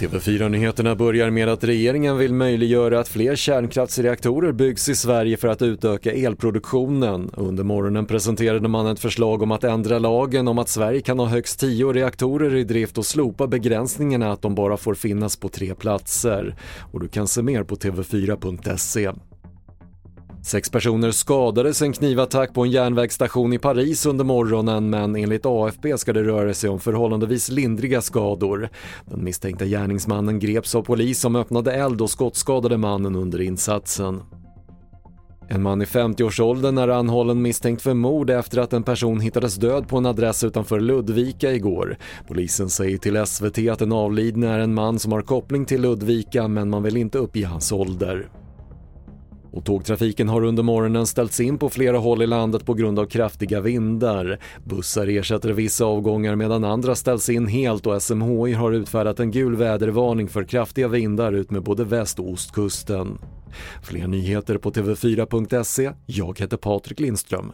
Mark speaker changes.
Speaker 1: TV4-nyheterna börjar med att regeringen vill möjliggöra att fler kärnkraftsreaktorer byggs i Sverige för att utöka elproduktionen. Under morgonen presenterade man ett förslag om att ändra lagen om att Sverige kan ha högst 10 reaktorer i drift och slopa begränsningarna att de bara får finnas på tre platser. Och du kan se mer på tv4.se. Sex personer skadades i en knivattack på en järnvägsstation i Paris under morgonen men enligt AFP ska det röra sig om förhållandevis lindriga skador. Den misstänkta gärningsmannen greps av polis som öppnade eld och skottskadade mannen under insatsen. En man i 50-årsåldern är anhållen misstänkt för mord efter att en person hittades död på en adress utanför Ludvika igår. Polisen säger till SVT att den avlidne är en man som har koppling till Ludvika men man vill inte uppge hans ålder. Och tågtrafiken har under morgonen ställts in på flera håll i landet på grund av kraftiga vindar. Bussar ersätter vissa avgångar medan andra ställs in helt och SMHI har utfärdat en gul vädervarning för kraftiga vindar ut med både väst och ostkusten. Fler nyheter på TV4.se. Jag heter Patrik Lindström.